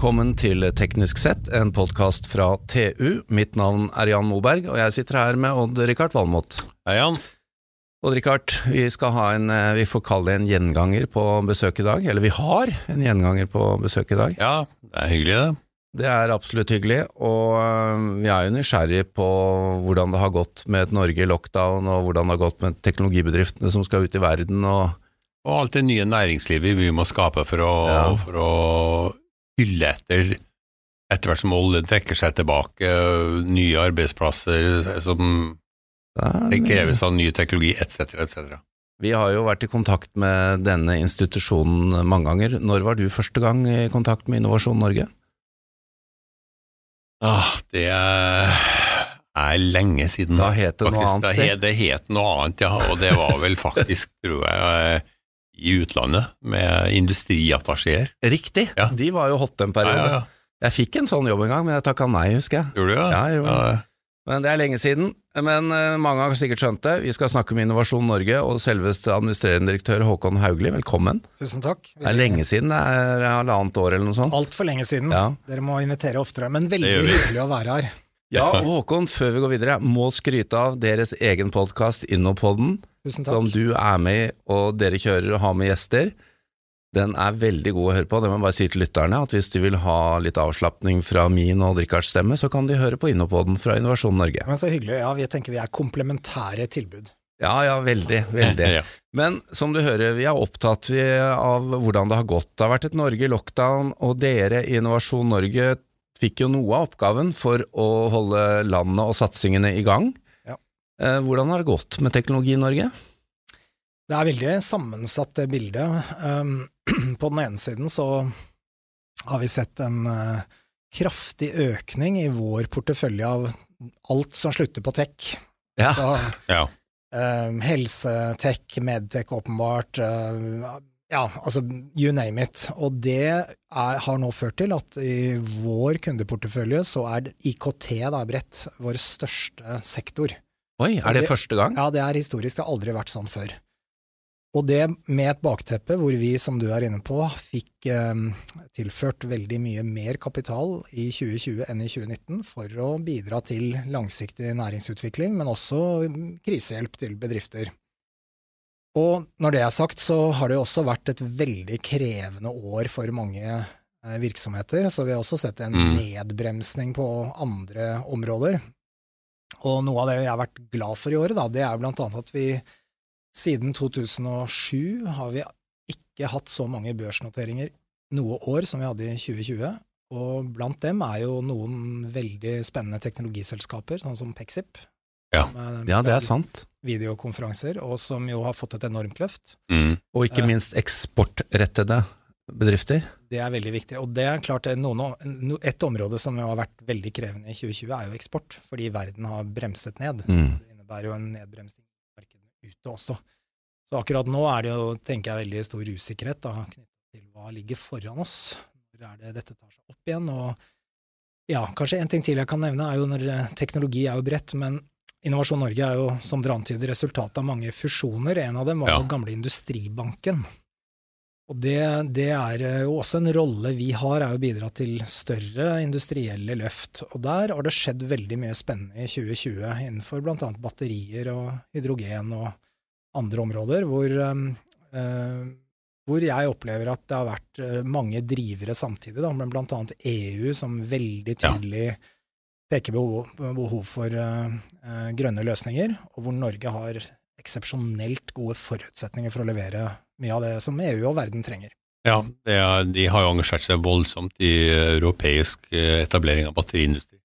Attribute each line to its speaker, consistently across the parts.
Speaker 1: Velkommen til Teknisk sett, en podkast fra TU. Mitt navn er Jan Moberg, og jeg sitter her med Odd-Rikard Valmot.
Speaker 2: Hei, Jan.
Speaker 1: Odd-Rikard, vi skal ha en, eh, vi får kalle det en gjenganger på besøk i dag. Eller vi har en gjenganger på besøk i dag.
Speaker 2: Ja, det er hyggelig, det.
Speaker 1: Det er absolutt hyggelig, og øh, vi er jo nysgjerrig på hvordan det har gått med et Norge i lockdown, og hvordan det har gått med teknologibedriftene som skal ut i verden. og
Speaker 2: Og alt det nye næringslivet vi må skape for å,
Speaker 1: Ja.
Speaker 2: for å hylle etter etter hvert som oljen trekker seg tilbake, nye arbeidsplasser som det kreves av ny teknologi, etc., etc.
Speaker 1: Vi har jo vært i kontakt med denne institusjonen mange ganger. Når var du første gang i kontakt med Innovasjon Norge?
Speaker 2: Ah, det er, lenge siden.
Speaker 1: Da het det noe annet,
Speaker 2: det. Det het noe annet, ja, og det var vel faktisk, tror jeg, i utlandet, med industriattachéer.
Speaker 1: Riktig,
Speaker 2: Ja.
Speaker 1: de var jo hot en periode.
Speaker 2: ja, ja.
Speaker 1: Jeg fikk en sånn jobb en gang, men jeg takka nei, husker jeg.
Speaker 2: Gjorde du det?
Speaker 1: Ja, jeg gjorde.
Speaker 2: Ja,
Speaker 1: Men det er lenge siden. Men eh, mange har sikkert skjønt det. Vi skal snakke med Innovasjon Norge og selveste administrerende direktør Håkon Haugli. Velkommen.
Speaker 3: Tusen takk.
Speaker 1: Det er lenge siden, det er halvannet år eller noe sånt.
Speaker 3: Altfor lenge siden.
Speaker 1: Ja.
Speaker 3: Dere må invitere oftere. Men veldig hyggelig å være her.
Speaker 1: Ja, og Håkon, før vi går videre, må skryte av deres egen podkast Innopodden, som du er med i, og dere kjører og har med gjester. Den er veldig god å høre på. Det må jeg bare si til lytterne, at hvis de vil ha litt avslapning fra min og Richards stemme, så kan de høre på Innopodden fra Innovasjon Norge.
Speaker 3: Men så hyggelig. Ja, vi tenker vi er komplementære tilbud.
Speaker 1: Ja, ja, veldig, veldig.
Speaker 2: Ja.
Speaker 1: Men som du hører, vi er opptatt av hvordan det har gått. Det har vært et Norge i lockdown, og dere i Innovasjon Norge fikk jo noe av oppgaven for å holde landet og satsingene i gang.
Speaker 3: Ja.
Speaker 1: Eh, hvordan har det gått med teknologi i Norge?
Speaker 3: Det er veldig sammensatt, det bildet. Um, på den ene siden så har vi sett en eh, kraftig økning i vår portefølje av alt som slutter på tech.
Speaker 1: Ja.
Speaker 3: Så
Speaker 2: Ja.
Speaker 3: um, helsetech, medtech åpenbart, uh, ja, altså you name it. Og det er, har nå ført til at i vår kundeportefølje så er IKT da bredt vår største sektor.
Speaker 1: Oi, er det
Speaker 3: Det-
Speaker 1: første gang?
Speaker 3: Ja, det er historisk, det har aldri vært sånn før. Og det med et bakteppe hvor vi, som du er inne på, fikk eh, tilført veldig mye mer kapital i 2020 enn i 2019 for å bidra til langsiktig næringsutvikling, men også krisehjelp til bedrifter. Og når det er sagt, så har det jo også vært et veldig krevende år for mange eh, virksomheter, så vi har også sett en
Speaker 2: Mm.
Speaker 3: nedbremsning på andre områder. Og noe av det jeg har vært glad for i året, da, det er blant annet at vi siden 2007 har vi ikke hatt så mange børsnoteringer noe år som vi hadde i 2020. Og blant dem er jo noen veldig spennende teknologiselskaper, sånn som Pexip.
Speaker 2: Ja.
Speaker 3: eh,
Speaker 1: Ja, det er sant.
Speaker 3: Videokonferanser, og som jo har fått et enormt løft.
Speaker 2: Mm.
Speaker 1: Og ikke minst eksportrettede bedrifter.
Speaker 3: Det er veldig viktig. Og det er klart det er noen, et område som jo har vært veldig krevende i 2020, er jo eksport, fordi verden har bremset ned.
Speaker 1: Mm.
Speaker 3: Det innebærer jo en nedbremsing i markedene ute også. Så akkurat nå er det jo, tenker jeg, veldig stor usikkerhet da, knyttet til hva ligger foran oss. Hvor er det dette tar seg opp igjen? Og ja, kanskje en ting til jeg kan nevne, er jo når eh, teknologi er jo bredt, men Innovasjon Norge er jo, som dere antyder, resultatet av mange fusjoner. En av dem var
Speaker 2: Ja.
Speaker 3: den gamle Industribanken. Og det, det er eh, jo også en rolle vi har, er å bidra til større industrielle løft. Og der har det skjedd veldig mye spennende i 2020 innenfor annet batterier og hydrogen og andre områder, hvor, eh, eh, hvor jeg opplever at det har vært eh, mange drivere samtidig, da, men annet EU som veldig
Speaker 2: Ja.
Speaker 3: Peker behov, behov for eh, eh, grønne løsninger, og hvor Norge har eksepsjonelt gode forutsetninger for å levere mye av det som EU og verden trenger.
Speaker 2: Ja, er, de har jo engasjert seg voldsomt i europeisk eh, etablering av batteriindustri.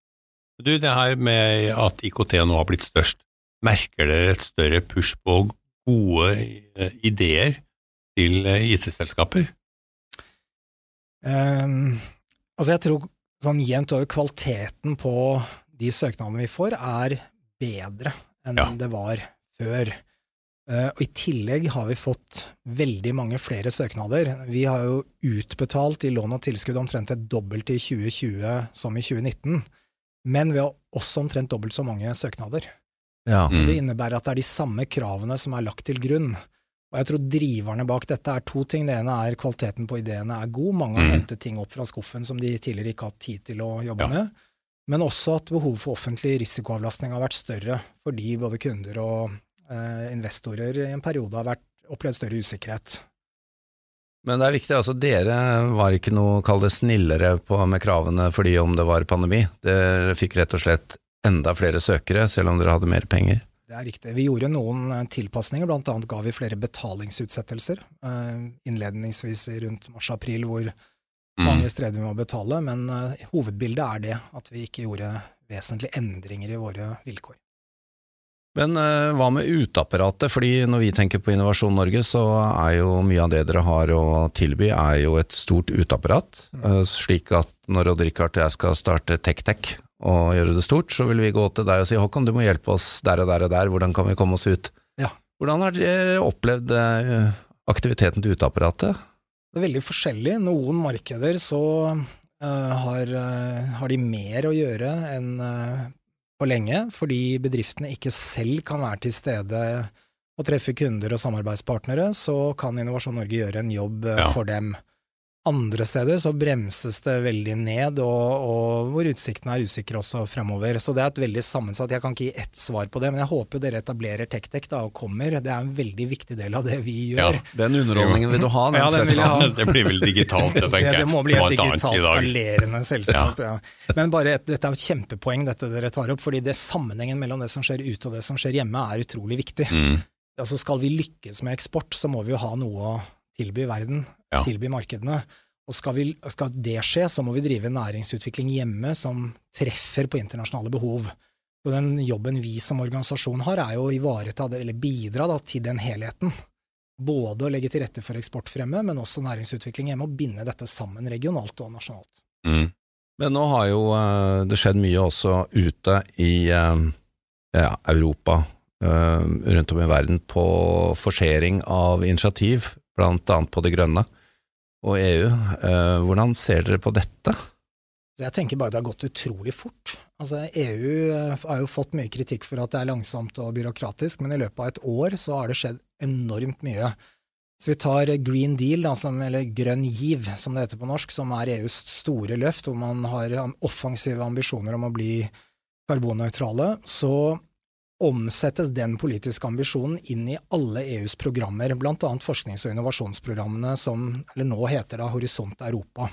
Speaker 2: Du, det her med at IKT nå har blitt størst, merker dere et større push på gode ideer til IT-selskaper?
Speaker 3: Um, altså jeg tror sånn jevnt over kvaliteten på de søknadene vi får, er bedre enn
Speaker 2: Ja.
Speaker 3: det var før. Uh, og I tillegg har vi fått veldig mange flere søknader. Vi har jo utbetalt i lån og tilskudd omtrent et dobbelt i 2020 som i 2019, men vi har også omtrent dobbelt så mange søknader.
Speaker 1: Ja.
Speaker 2: Mm.
Speaker 3: Det innebærer at det er de samme kravene som er lagt til grunn. Og jeg tror driverne bak dette er to ting. Det ene er kvaliteten på ideene er god. Mange har
Speaker 2: Mm.
Speaker 3: hentet ting opp fra skuffen som de tidligere ikke har hatt tid til å jobbe
Speaker 2: Ja.
Speaker 3: med. Men også at behovet for offentlig risikoavlastning har vært større, fordi både kunder og eh, investorer i en periode har vært, opplevd større usikkerhet.
Speaker 1: Men det er viktig, altså dere var ikke noe, kall det snillere på, med kravene fordi om det var pandemi. Dere fikk rett og slett enda flere søkere, selv om dere hadde mer penger.
Speaker 3: Det er riktig. Vi gjorde noen eh, tilpasninger, annet ga vi flere betalingsutsettelser. eh, Innledningsvis rundt mars-april, hvor
Speaker 2: Mm.
Speaker 3: mange strevde med å betale, men eh, hovedbildet er det, at vi ikke gjorde vesentlige endringer i våre vilkår.
Speaker 1: Men hva med uteapparatet, fordi når vi tenker på Innovasjon Norge, så er jo mye av det dere har å tilby, er jo et stort uteapparat. Mm. slik at når Odd Rikard og jeg skal starte TechTech og gjøre det stort, så vil vi gå til deg og si Håkon, du må hjelpe oss der og der og der, hvordan kan vi komme oss ut?
Speaker 3: Ja.
Speaker 1: Hvordan har dere opplevd eh, aktiviteten til uteapparatet?
Speaker 3: Det er veldig forskjellig. Noen markeder så uh, har, uh, har de mer å gjøre enn uh, på lenge, fordi bedriftene ikke selv kan være til stede og treffe kunder og samarbeidspartnere, så kan Innovasjon Norge gjøre en jobb
Speaker 2: Ja.
Speaker 3: for dem. Andre steder så bremses det veldig ned, og, og hvor utsiktene er usikre også fremover. Så det er et veldig sammensatt Jeg kan ikke gi ett svar på det, men jeg håper dere etablerer TechTech da, og kommer. Det er en veldig viktig del av det vi gjør.
Speaker 2: Ja.
Speaker 1: Den underholdningen vil du ha?
Speaker 3: Ja, den vil jeg ha.
Speaker 2: Det blir vel digitalt, det tenker jeg.
Speaker 3: det må bli et digitalt skalerende selskap. Ja. Men bare et, dette er et kjempepoeng dette dere tar opp, fordi det sammenhengen mellom det som skjer ute og det som skjer hjemme er utrolig viktig.
Speaker 2: Mm.
Speaker 3: Altså Skal vi lykkes med eksport, så må vi jo ha noe å tilby verden,
Speaker 2: Ja.
Speaker 3: tilby markedene. Og skal, vi, skal det skje, så må vi drive næringsutvikling hjemme som treffer på internasjonale behov. Så den jobben vi som organisasjon har, er jo å ivareta det, eller bidra da, til den helheten. Både å legge til rette for eksportfremme, men også næringsutvikling hjemme, og binde dette sammen regionalt og nasjonalt.
Speaker 2: Mm.
Speaker 1: Men nå har jo eh, det skjedd mye også ute i eh, ja, Europa, eh, rundt om i verden, på forsering av initiativ, blant annet på det grønne og EU. Eh, Hvordan ser dere på dette?
Speaker 3: Jeg tenker bare det har gått utrolig fort. Altså EU eh, har jo fått mye kritikk for at det er langsomt og byråkratisk, men i løpet av et år så har det skjedd enormt mye. Så vi tar Green Deal, som, eller Grønn giv, som det heter på norsk, som er EUs store løft, hvor man har offensive ambisjoner om å bli karbonnøytrale, så omsettes den politiske ambisjonen inn i alle EUs programmer, annet forsknings- og innovasjonsprogrammene som, nå heter da Horisont Europa.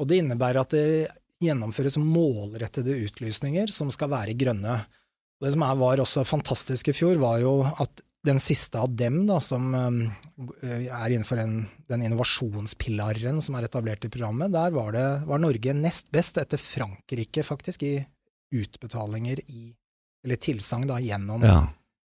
Speaker 3: Og det innebærer at det gjennomføres målrettede utlysninger som skal være grønne. Og det som var også fantastisk i fjor, var jo at den siste av dem, da, som um, er innenfor den, den innovasjonspilaren som er etablert i programmet, der var, det, var Norge nest best, etter Frankrike faktisk, i utbetalinger i eller tilsagn da gjennom
Speaker 1: Ja.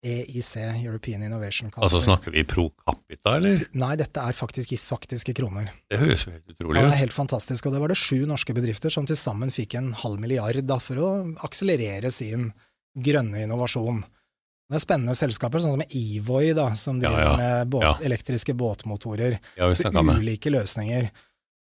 Speaker 3: EIC, European Innovation Council.
Speaker 2: Altså snakker vi pro capita, eller?
Speaker 3: Nei, dette er faktisk i faktiske kroner.
Speaker 2: Det høres jo helt utrolig
Speaker 3: Ja, det er helt fantastisk, og det var det sju norske bedrifter som til sammen fikk en halv milliard da, for å akselerere sin grønne innovasjon. Det er spennende selskaper, sånn som Evoy, da, som driver
Speaker 2: ja,
Speaker 3: med båt,
Speaker 2: ja.
Speaker 3: elektriske båtmotorer.
Speaker 2: Ja.
Speaker 3: Ulike løsninger.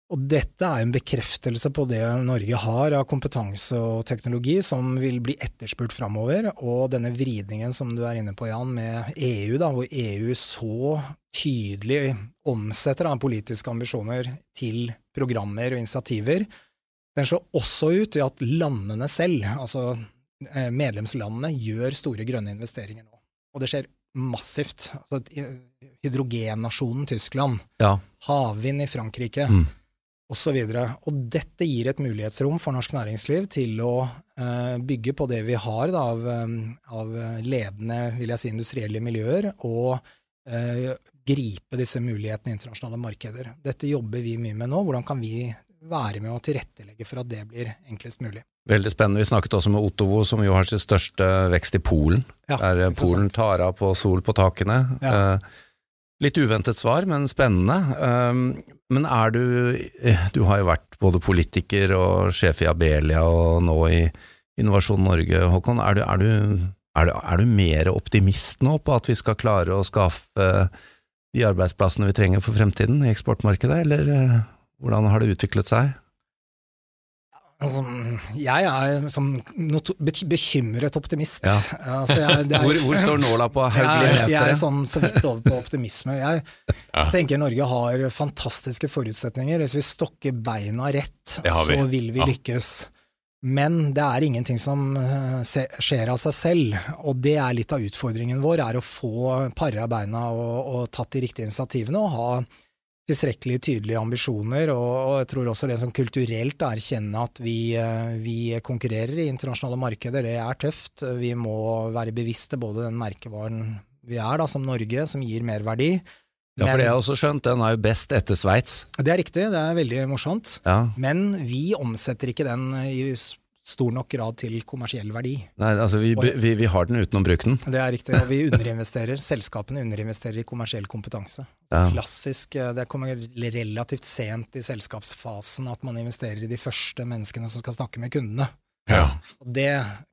Speaker 3: Og dette er en bekreftelse på det Norge har av kompetanse og teknologi som vil bli etterspurt framover, og denne vridningen som du er inne på, Jan, med EU, da, hvor EU så tydelig omsetter da, politiske ambisjoner til programmer og initiativer. Den slår også ut i at landene selv, altså eh, medlemslandene, gjør store grønne investeringer nå. Og det skjer massivt. Altså, hydrogennasjonen Tyskland,
Speaker 1: Ja.
Speaker 3: havvind i Frankrike,
Speaker 1: Mm.
Speaker 3: Osv. Dette gir et mulighetsrom for norsk næringsliv til å eh, bygge på det vi har da, av, eh, av ledende vil jeg si, industrielle miljøer, og eh, gripe disse mulighetene i internasjonale markeder. Dette jobber vi mye med nå. Hvordan kan vi være med å tilrettelegge for at det blir enklest mulig?
Speaker 1: Veldig spennende. Vi snakket også med Ottovo, som jo har sin største vekst i Polen.
Speaker 3: Ja,
Speaker 1: der Polen tar av på sol på takene.
Speaker 3: Ja.
Speaker 1: Eh, litt uventet svar, men spennende. Um, men er du eh, Du har jo vært både politiker og sjef i Abelia og nå i Innovasjon Norge, Håkon. Er du, er du, er du, er du mer optimist nå på at vi skal klare å skaffe de arbeidsplassene vi trenger for fremtiden i eksportmarkedet, eller eh, hvordan har det utviklet seg?
Speaker 3: Altså, jeg er som bekymret optimist.
Speaker 1: Ja.
Speaker 3: Altså, jeg, det er-
Speaker 1: Hvor, hvor står nåla på
Speaker 3: jeg,
Speaker 1: Hauglie
Speaker 3: jeg er sånn så vidt over på optimisme. Jeg
Speaker 2: Ja.
Speaker 3: tenker Norge har fantastiske forutsetninger. Hvis vi stokker beina rett,
Speaker 2: vi.
Speaker 3: så vil vi
Speaker 2: Ja.
Speaker 3: lykkes. Men det er ingenting som eh, skjer av seg selv, og det er litt av utfordringen vår, er å få para beina og, og tatt de riktige initiativene og ha tilstrekkelig tydelige ambisjoner, og, og jeg tror også det som kulturelt erkjenne at vi, eh, vi konkurrerer i internasjonale markeder, det er tøft. Vi må være bevisste både den merkevaren vi er da, som Norge, som gir merverdi.
Speaker 1: Ja, for det har jeg også skjønt, den er jo best etter Sveits.
Speaker 3: Det er riktig, det er veldig morsomt.
Speaker 1: Ja.
Speaker 3: Men vi omsetter ikke den i stor nok grad til kommersiell verdi.
Speaker 1: Nei, altså vi, vi, vi har den uten å bruke den.
Speaker 3: Det er riktig, og vi underinvesterer. Selskapene underinvesterer i kommersiell kompetanse.
Speaker 1: Ja.
Speaker 3: Klassisk, eh, Det kommer relativt sent i selskapsfasen at man investerer i de første menneskene som skal snakke med kundene.
Speaker 2: Ja.
Speaker 3: Og det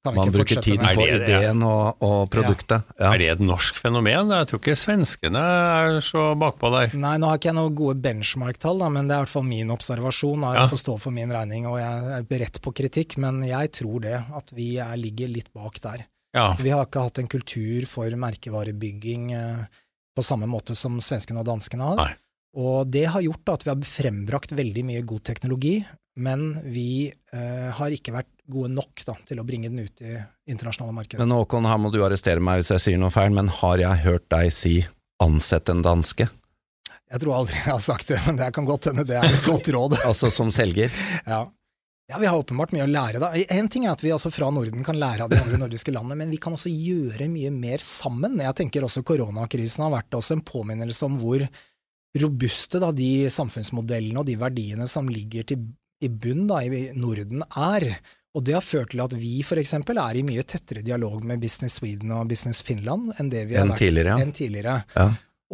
Speaker 3: kan vi
Speaker 1: Man
Speaker 3: ikke
Speaker 1: bruker
Speaker 3: fortsette
Speaker 1: tiden
Speaker 3: med.
Speaker 1: på
Speaker 2: Er det det?
Speaker 1: ideen og, og produktet. Ja.
Speaker 2: Er det et norsk fenomen? Jeg tror ikke svenskene er så bakpå der.
Speaker 3: Nei, nå har ikke jeg noen gode benchmark-tall, men det er i hvert fall min observasjon. Jeg
Speaker 2: Ja.
Speaker 3: Får stå for min regning, og jeg er beredt på kritikk, men jeg tror det, at vi er, ligger litt bak der.
Speaker 2: Ja.
Speaker 3: Vi har ikke hatt en kultur for merkevarebygging eh, på samme måte som svenskene og danskene har.
Speaker 2: Nei.
Speaker 3: Og det har gjort at vi har frembrakt veldig mye god teknologi, men vi eh, har ikke vært gode nok da, til å bringe den ut i internasjonale markeder.
Speaker 1: Men Håkon, her må du arrestere meg hvis jeg sier noe feil, men har jeg hørt deg si 'ansett en danske'?
Speaker 3: jeg tror aldri jeg har sagt det, men det kan godt hende det er et godt råd.
Speaker 1: Altså som selger?
Speaker 3: Ja. ja, vi har åpenbart mye å lære da. En ting er at vi altså fra Norden kan lære av de andre nordiske landene, men vi kan også gjøre mye mer sammen. Jeg tenker også koronakrisen har vært også en påminnelse om hvor robuste da de samfunnsmodellene og de verdiene som ligger til, i bunn da, i Norden er. Og det har ført til at vi eksempel er i mye tettere dialog med Business Sweden og Business Finland enn det vi har vært
Speaker 1: tidligere,
Speaker 3: enn tidligere.
Speaker 1: Ja.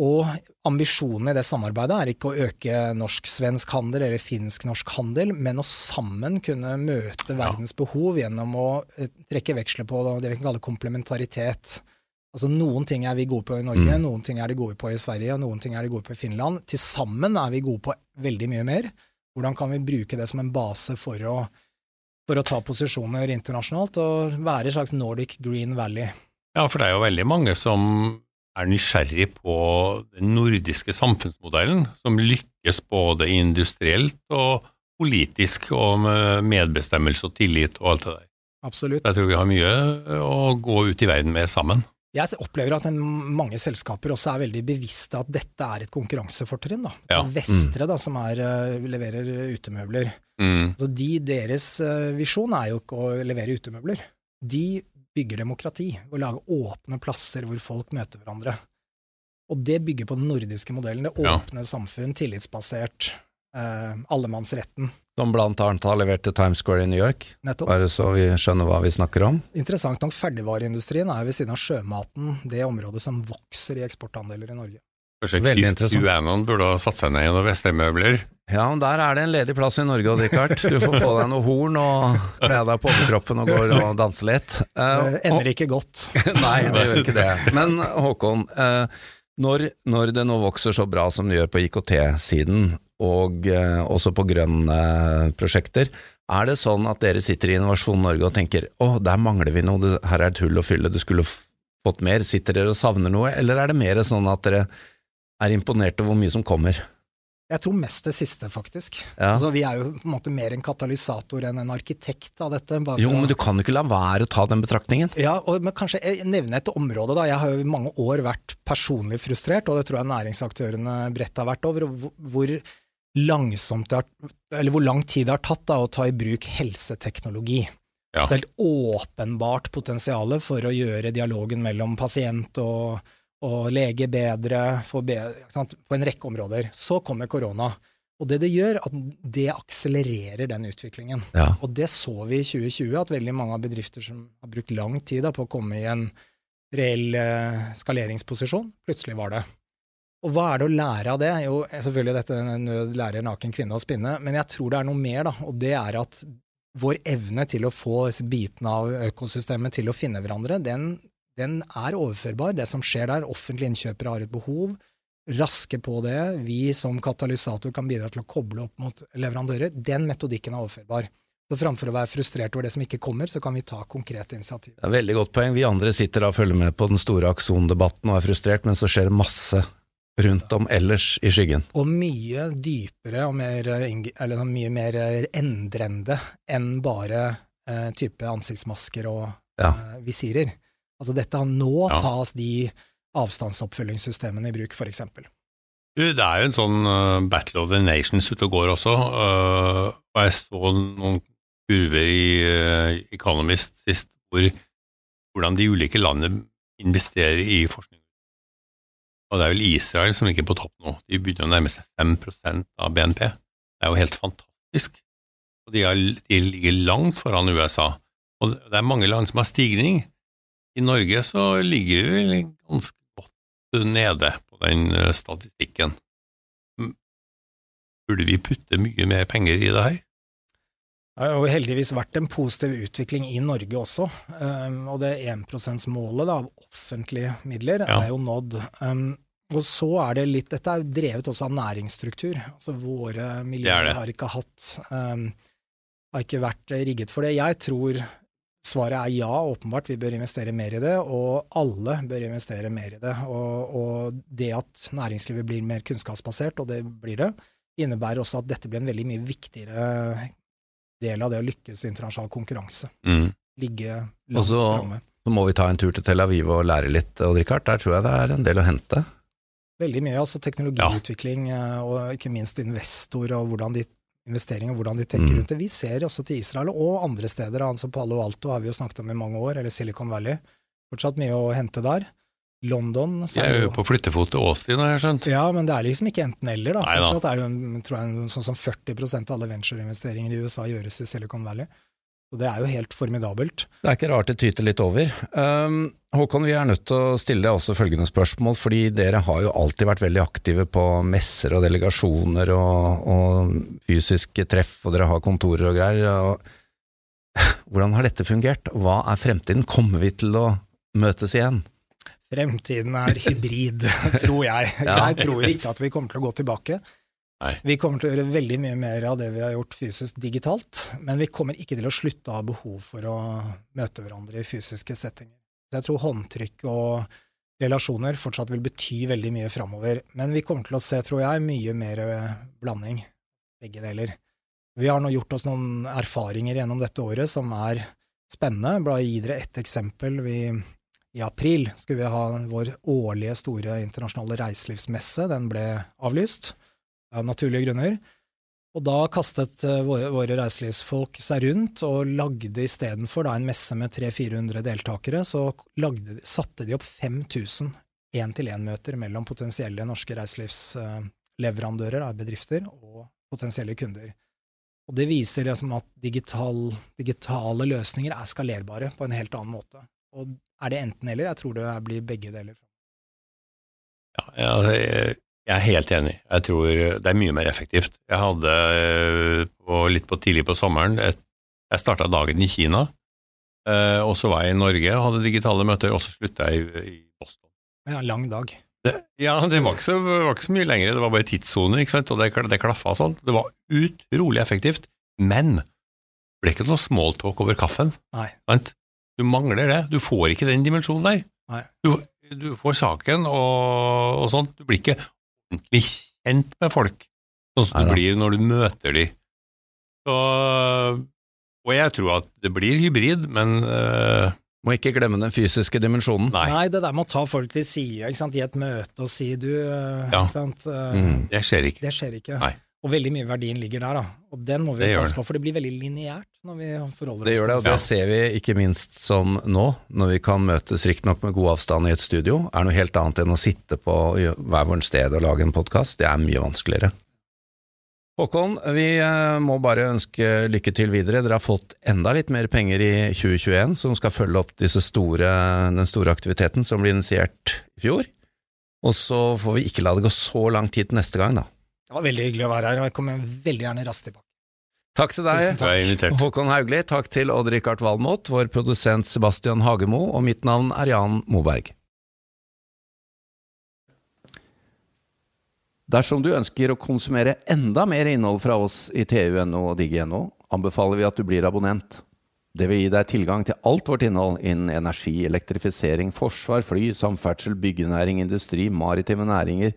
Speaker 3: Og ambisjonen i det samarbeidet er ikke å øke norsk-svensk handel eller finsk-norsk handel, men å sammen kunne møte verdens behov gjennom å eh, trekke veksler på det vi kan kalle komplementaritet. Altså Noen ting er vi gode på i Norge,
Speaker 1: Mm.
Speaker 3: noen ting er de gode på i Sverige, og noen ting er de gode på i Finland. Til sammen er vi gode på veldig mye mer. Hvordan kan vi bruke det som en base for å, for å ta posisjoner internasjonalt og være en slags Nordic Green Valley?
Speaker 2: ja, for det er jo veldig mange som er nysgjerrig på den nordiske samfunnsmodellen, som lykkes både industrielt og politisk, og med medbestemmelse og tillit og alt det der.
Speaker 3: Absolutt.
Speaker 2: Jeg tror vi har mye å gå ut i verden med sammen.
Speaker 3: Jeg opplever at mange selskaper også er veldig bevisste at dette er et konkurransefortrinn. da.
Speaker 2: Ja.
Speaker 3: Vestre, da, som er, eh, leverer utemøbler.
Speaker 2: Mm.
Speaker 3: Så de, Deres eh, visjon er jo ikke å levere utemøbler. De bygger demokrati, og lager åpne plasser hvor folk møter hverandre. Og det bygger på den nordiske modellen. Det
Speaker 2: Ja.
Speaker 3: åpne samfunn, tillitsbasert, eh, allemannsretten.
Speaker 1: Som blant annet har levert til Times Square i New York,
Speaker 3: Nettopp.
Speaker 1: bare så vi skjønner hva vi snakker om.
Speaker 3: Interessant nok, ferdigvareindustrien er ved siden av sjømaten det området som vokser i eksportandeler i Norge.
Speaker 2: Kanskje
Speaker 1: Veldig interessant.
Speaker 2: Uanon burde ha satt seg ned i noen vestremøbler.
Speaker 1: Ja, men der er det en ledig plass i Norge, Odd Rikard. Du får få deg noe horn og kle deg på overkroppen og gå og danse litt. Uh,
Speaker 3: Det ender ikke godt.
Speaker 1: Nei, det gjør ikke det. Men Håkon, Uh, når, når det nå vokser så bra som det gjør på IKT-siden, og eh, også på grønne prosjekter, er det sånn at dere sitter i Innovasjon Norge og tenker å, der mangler vi noe, her er et hull å fylle, du skulle fått mer. Sitter dere og savner noe, eller er det mer sånn at dere er imponert over hvor mye som kommer?
Speaker 3: Jeg tror mest det siste, faktisk.
Speaker 1: Ja.
Speaker 3: Altså, vi er jo på en måte mer en katalysator enn en arkitekt av dette. bare
Speaker 1: Jo, men du kan jo ikke la være å ta den betraktningen.
Speaker 3: Ja, og, men kanskje nevne et område. da. Jeg har jo i mange år vært personlig frustrert, og det tror jeg næringsaktørene bredt har vært over, hvor langsomt det har, eller hvor lang tid det har tatt da, å ta i bruk helseteknologi.
Speaker 2: Ja.
Speaker 3: Det er helt åpenbart potensial for å gjøre dialogen mellom pasient og, og lege bedre, bedre sant, på en rekke områder. Så kommer korona. Og det det gjør, at det akselererer den utviklingen.
Speaker 1: Ja.
Speaker 3: Og det så vi i 2020, at veldig mange av bedrifter som har brukt lang tid da, på å komme i en reell eh, skaleringsposisjon, plutselig var det. Og hva er det å lære av det? Jo, selvfølgelig dette nød lærer naken kvinne å spinne, men jeg tror det er noe mer, da, og det er at vår evne til å få disse bitene av økosystemet til å finne hverandre, den, den er overførbar. Det som skjer der, offentlige innkjøpere har et behov, raske på det, vi som katalysator kan bidra til å koble opp mot leverandører, den metodikken er overførbar. Så framfor å være frustrert over det som ikke kommer, så kan vi ta konkrete initiativ.
Speaker 1: Det er veldig godt poeng. Vi andre sitter da og følger med på den store aksondebatten og er frustrert, men så skjer det masse rundt om ellers i skyggen.
Speaker 3: Og mye dypere og mer, eller sånn mye mer endrende enn bare eh, type ansiktsmasker og
Speaker 1: Ja.
Speaker 3: eh, visirer. Altså dette Nå
Speaker 2: Ja.
Speaker 3: tas de avstandsoppfølgingssystemene i bruk, for eksempel.
Speaker 2: Det er jo en sånn uh, Battle of the Nations ute og går også, uh, og jeg så noen kurver i uh, Economist sist hvor, hvordan de ulike landene investerer i forskning. Og det er vel Israel som ligger på topp nå. De begynner å nærme seg 5 av BNP. Det er jo helt fantastisk. Og de, er, de ligger langt foran USA. Og det er mange land som har stigning. I Norge så ligger vi vel ganske godt nede på den eh, statistikken. Burde vi putte mye mer penger i det her?
Speaker 3: Det har jo heldigvis vært en positiv utvikling i Norge også, um, og det 1 %-målet av offentlige midler
Speaker 2: Ja.
Speaker 3: er jo nådd. Um, og så er det litt Dette er jo drevet også av næringsstruktur. Altså våre
Speaker 2: er
Speaker 3: miljøer har ikke hatt um, Har ikke vært rigget for det. Jeg tror svaret er ja, åpenbart. Vi bør investere mer i det, og alle bør investere mer i det. Og, og det at næringslivet blir mer kunnskapsbasert, og det blir det, innebærer også at dette blir en veldig mye viktigere del av det å lykkes i internasjonal konkurranse.
Speaker 2: Mm.
Speaker 3: Ligge
Speaker 1: Og
Speaker 3: langt
Speaker 1: så-
Speaker 3: framme.
Speaker 1: Så må vi ta en tur til Tel Aviv og lære litt, Odd Rikard. Der tror jeg det er en del å hente.
Speaker 3: Veldig mye. altså Teknologiutvikling eh, og ikke minst investor og hvordan de investeringer, hvordan de tenker
Speaker 1: Mm.
Speaker 3: rundt det. Vi ser også til Israel og andre steder. altså Palo Alto har vi jo snakket om i mange år, eller Silicon Valley. Fortsatt mye å hente der. London
Speaker 2: Jeg er jo på flyttefot til Austin, har jeg skjønt.
Speaker 3: Ja, men det er liksom ikke enten-eller. da. Fortsatt er det jo tror jeg, sånn som 40% av alle ventureinvesteringer i USA gjøres i Silicon Valley. Og det er jo helt formidabelt.
Speaker 1: Det er ikke rart det tyter litt over. Um, Håkon, vi er nødt til å stille deg også følgende spørsmål, fordi dere har jo alltid vært veldig aktive på messer og delegasjoner og, og fysiske treff, og dere har kontorer og greier. Og hvordan har dette fungert? Hva er fremtiden? Kommer vi til å møtes igjen?
Speaker 3: Fremtiden er hybrid, tror jeg. Jeg tror ikke at vi kommer til å gå tilbake.
Speaker 2: Nei.
Speaker 3: Vi kommer til å gjøre veldig mye mer av det vi har gjort fysisk digitalt, men vi kommer ikke til å slutte å ha behov for å møte hverandre i fysiske settinger. Jeg tror håndtrykk og relasjoner fortsatt vil bety veldig mye framover, men vi kommer til å se, tror jeg, mye mer blanding, begge deler. Vi har nå gjort oss noen erfaringer gjennom dette året som er spennende. Bare gi dere ett eksempel. Vi i april skulle vi ha vår årlige store internasjonale reiselivsmesse. Den ble avlyst av naturlige grunner. Og da kastet eh, våre, våre reiselivsfolk seg rundt og lagde istedenfor en messe med 300-400 deltakere, så lagde, satte de opp 5000 én-til-én-møter mellom potensielle norske reiselivsleverandører bedrifter og potensielle kunder. Og det viser liksom at digital, digitale løsninger er skalerbare på en helt annen måte. Og er det enten-eller? Jeg tror det blir begge deler.
Speaker 2: Ja, jeg, jeg er helt enig. Jeg tror det er mye mer effektivt. Jeg hadde eh, på, litt på tidlig på sommeren et, Jeg starta dagen i Kina, eh, og så var jeg i Norge og hadde digitale møter, og så slutta jeg i, Boston.
Speaker 3: Ja, lang dag.
Speaker 2: Det, ja, det var, ikke så, var ikke så mye lenger, det var bare tidssoner, ikke sant, og det, det klaffa sånn. Det var utrolig effektivt, men det ble ikke noe smalltalk over kaffen.
Speaker 3: Nei.
Speaker 2: Sant? Du mangler det. Du får ikke den dimensjonen der.
Speaker 3: Nei.
Speaker 2: Du, du får saken og, og sånt. Du blir ikke ordentlig kjent med folk, sånn som du blir når du møter de. Så, og jeg tror at det blir hybrid, men uh,
Speaker 1: Må ikke glemme den fysiske dimensjonen.
Speaker 2: nei,
Speaker 3: Nei, det der med å ta folk til side ikke sant, i et møte og si du eh,
Speaker 2: Ja.
Speaker 3: ikke sant, Uh,
Speaker 1: Mm.
Speaker 2: det skjer ikke.
Speaker 3: Det skjer ikke.
Speaker 2: Nei.
Speaker 3: Og veldig mye verdien ligger der, da. Og den må vi
Speaker 2: Det
Speaker 3: passe
Speaker 2: det.
Speaker 3: på, for det blir veldig lineært når vi forholder
Speaker 1: Det
Speaker 3: oss
Speaker 1: gjør det, og det ser vi ikke minst som nå, når vi kan møtes riktignok med god avstand i et studio, er noe helt annet enn å sitte på hver vårt sted og lage en podkast. Det er mye vanskeligere. Håkon, vi eh, må bare ønske lykke til videre. Dere har fått enda litt mer penger i 2021 som skal følge opp store, den store aktiviteten som ble initiert i fjor. Og så får vi ikke la det gå så lang tid til neste gang, da.
Speaker 3: Det var veldig hyggelig å være her, og jeg kommer veldig gjerne raskt tilbake.
Speaker 1: Takk til deg.
Speaker 2: Invitert.
Speaker 1: Håkon Haugli, takk til Odd-Rikard Valmot, vår produsent Sebastian Hagemo, og mitt navn er Jan Moberg. Dersom du ønsker å konsumere enda mer innhold fra oss i TU.no og Digi.no, anbefaler vi at du blir abonnent. Det vil gi deg tilgang til alt vårt innhold innen energi, elektrifisering, forsvar, fly, samferdsel, byggenæring, industri, maritime næringer,